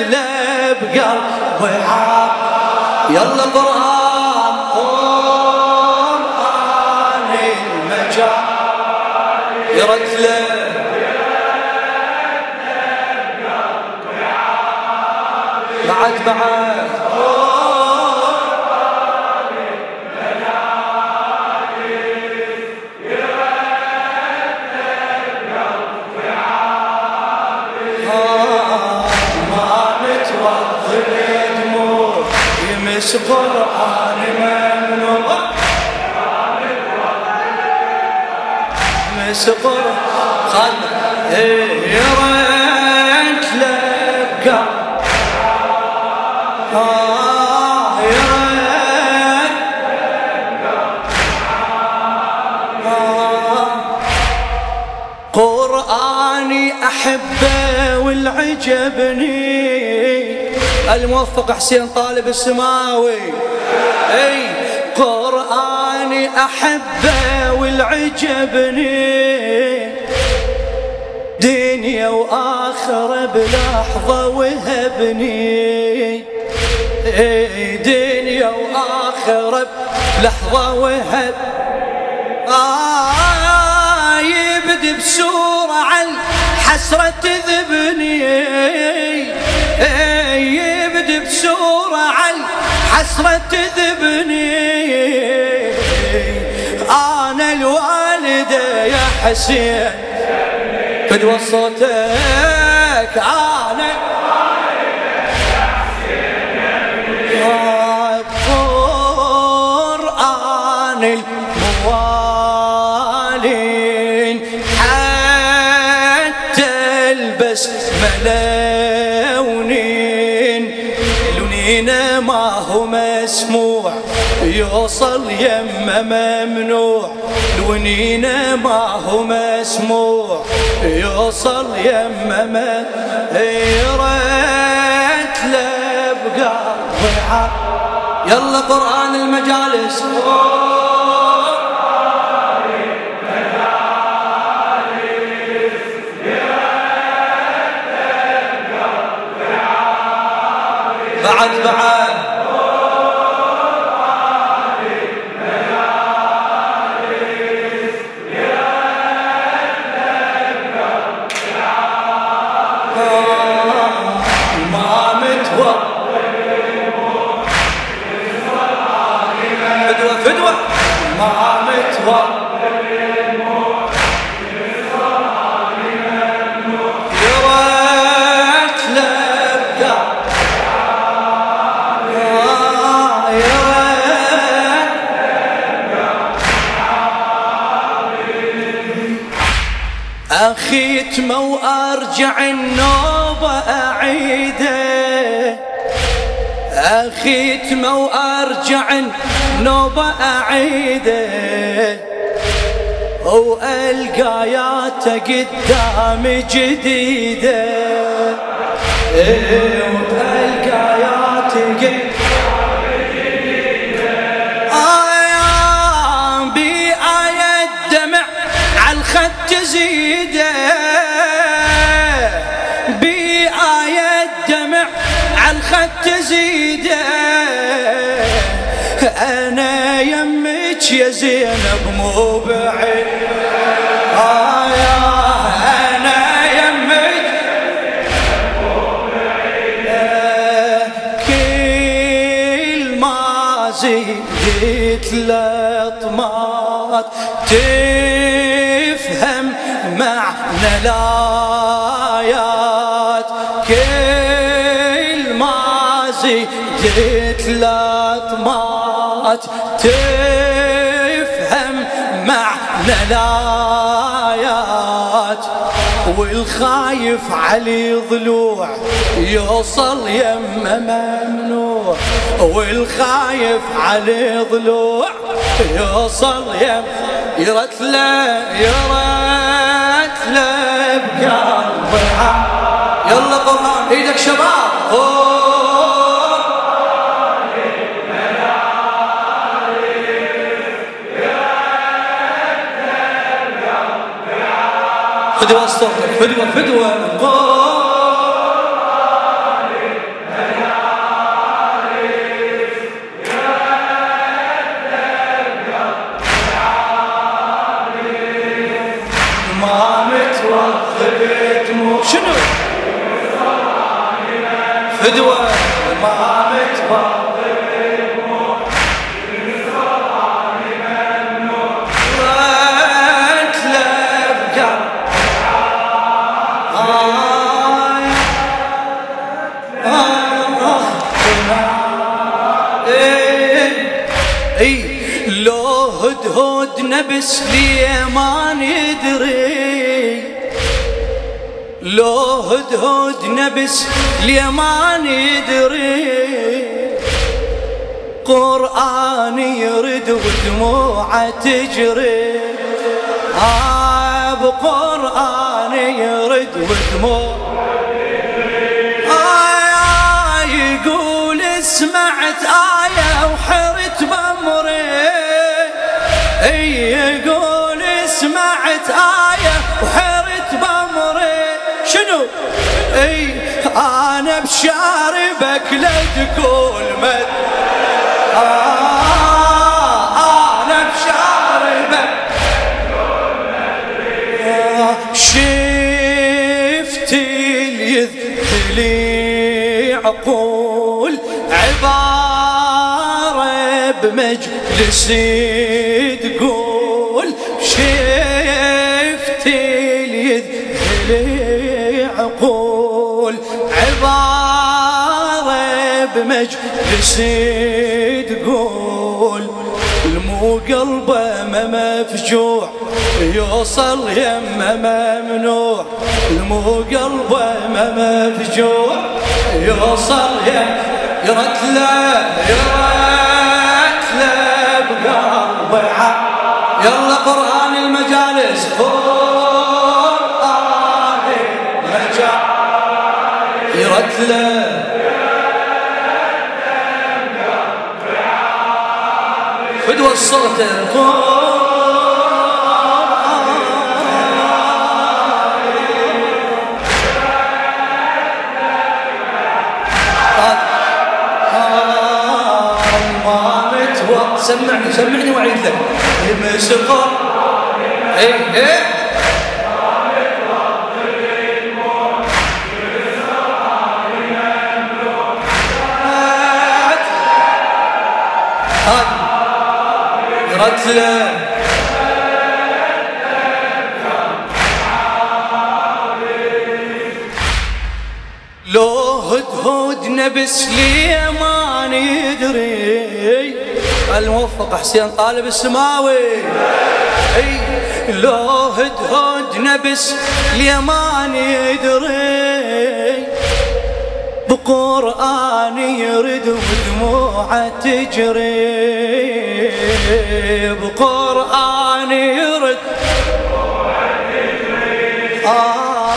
لبقى وعاب يلا قرآن قرآن المجال يرت بعد بعد ممنوع يمس قرآن خل إيه ريت لبقى آه آه قرآني أحبه والعجبني الموفق حسين طالب السماوي. أي قرآني أحبه والعجبني دنيا وآخرة بلحظة وهبني. أي دنيا وآخرة بلحظة وهب. آه يبدي بسورة عن حسرة تذبني. يبدي بسورة عن حسرة تذبني. أنا الوالدة يا حسين. فدوى صوتك أنا. قرآن الموالين حتى البس مسموع. يوصل يمه ممنوع. لونين ما هو مسموع. يوصل يمه ما ريت لبقى ضيعة. يلا قرآن المجالس. بعد بعد أخيتمه وأرجع النوبة أعيده. أخيتمه وأرجع النوبة أعيده. وألقاياته قدامي جديدة. وألقاياته قدامي آيام الخد تزيده. أنا يمك يا زينب مو بعيد. زيدت لطمات تفهم معنى الآيات زيدت لطمات تفهم معنى الآيات والخايف علي ضلوع يوصل يمه ممنوع. والخايف علي ضلوع يوصل يم يرت له يرت له بقلبي يلا قرآن إيدك شباب. فدوى الصدر فدوى فدوى Good work. نبس لي ما ندري. لو هدهد نبس لي ما ندري. قرآن يرد ودموعه تجري. آه بقرآن يرد ودموع آه يقول سمعت آية وحرت بمري اي يقول سمعت آية وحرت بمري شنو؟ إي أنا بشاربك لا تقول مد. آه أنا بشاربك. عقول عبارة بمجلسي بمجلس تقول المو قلبه ما مفجوع يوصل يمه ممنوع. المو قلبه ما مفجوع يوصل يم يرد له يرد له بقلبه. يلا قرآن المجالس قرآن له فدوى الصوت سمعني سمعني وعيد لك. المسقى إيه إيه. قتلة. لو هدهد نبس لي ما ندري. الموفق حسين طالب السماوي؟ أي. لو هدهد نبس لي ما ندري. بقرآن يرد ودموعه تجري. بقرآن يرد. آه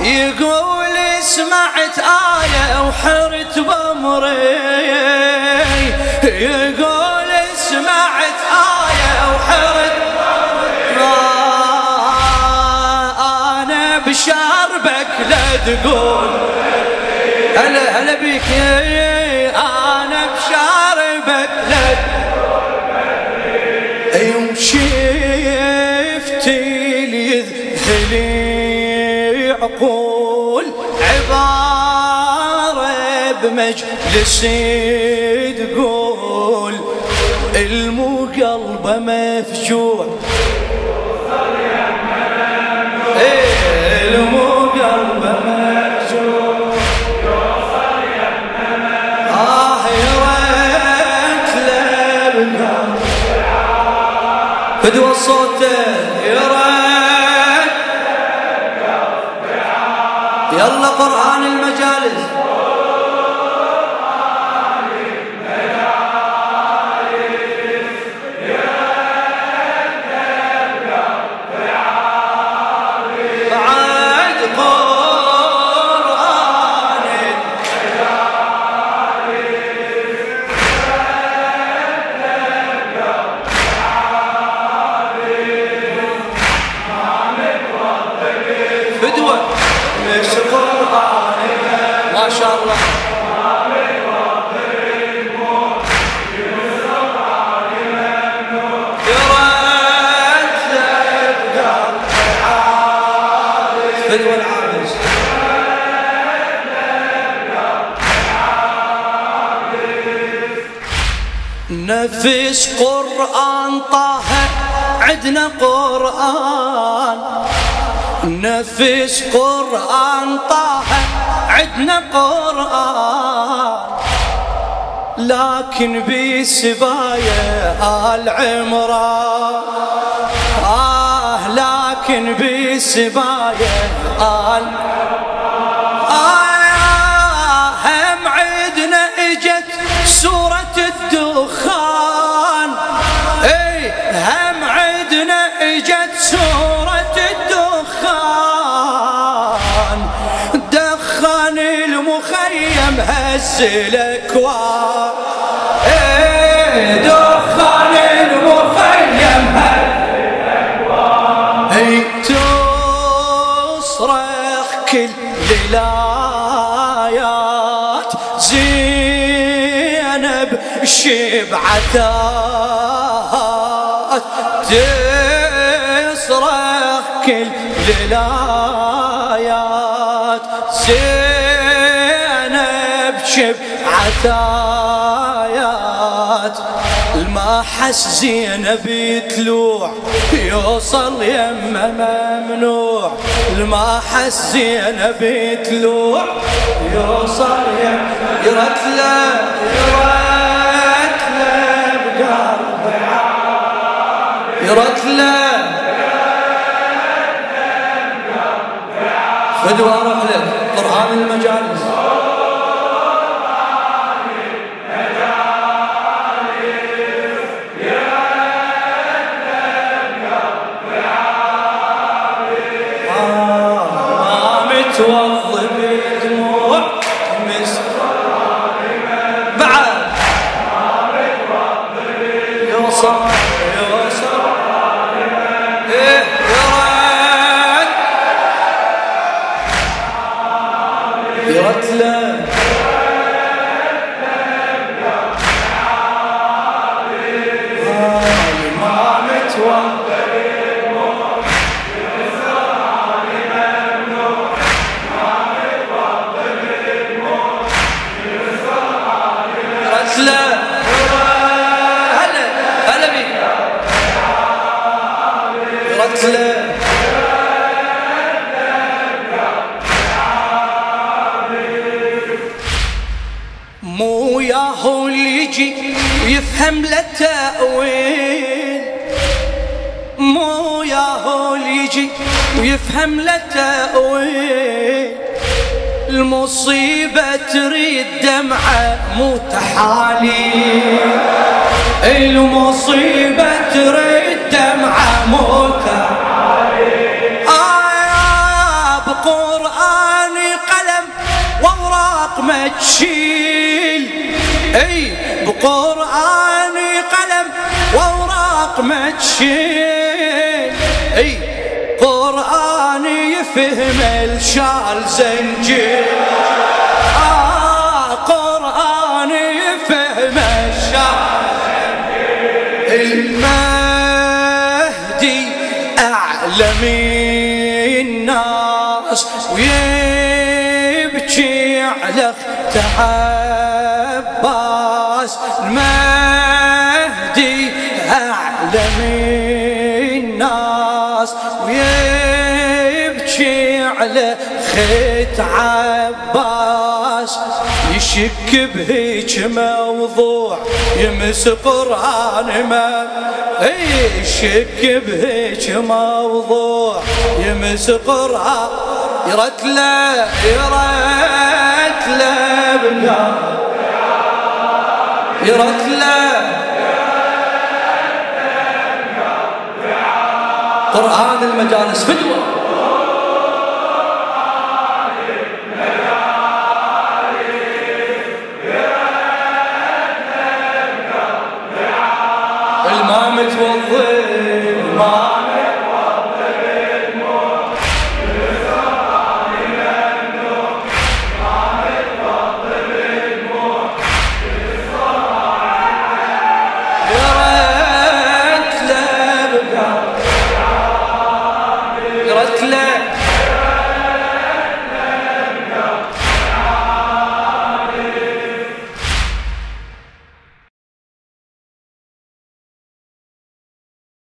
يقول سمعت آية وحرت بمري يقول سمعت آية وحرت آه أنا بشاربك لا تقول. هلا هلا بيك. أنا بشاربك يوم شفت لي عقول عبارة بمجلس تقول المو قلبه مفجوع نفس قرآن طه عدنا قرآن. نفس قرآن طه عدنا قرآن. لكن بسبايا آل عمران آه لكن بسبايا آل آه هم عدنا إجت سورة الدخان. دخن المخيم هز الأكوان. اي دخن المخيم هز الأكوان. تصرخ كل الايات زينب شبعتات تصرخ كل الايات زينب ما حس زينب يتلوع يوصل يمه ممنوع. ما حس زينب يتلوع يوصل يمه. يرتله يرتله يرتله فدوى أروح لك قرآن المجالس يرد يجي ويفهم له تأويل. مو ياهو اللي يجي ويفهم له تأويل. المصيبة تريد دمعة مو تحاليل المصيبة تريد دمعة مو تحاليل آه بقرآني قلم وأوراق ما تشيل إي بقرآني قلم وأوراق ما تشيل إي قرآني يفهم الشال زنجير. آه قرآني يفهم الشال المهدي أعلم الناس ويبكي على اخت عباس المهدي أعلم الناس ويبكي على خيت عباس يشك بهيج موضوع يمس قرآن ما يشك بهيج موضوع يمس قرآن يرتله يرتله بالله قرآن المجالس فدوة.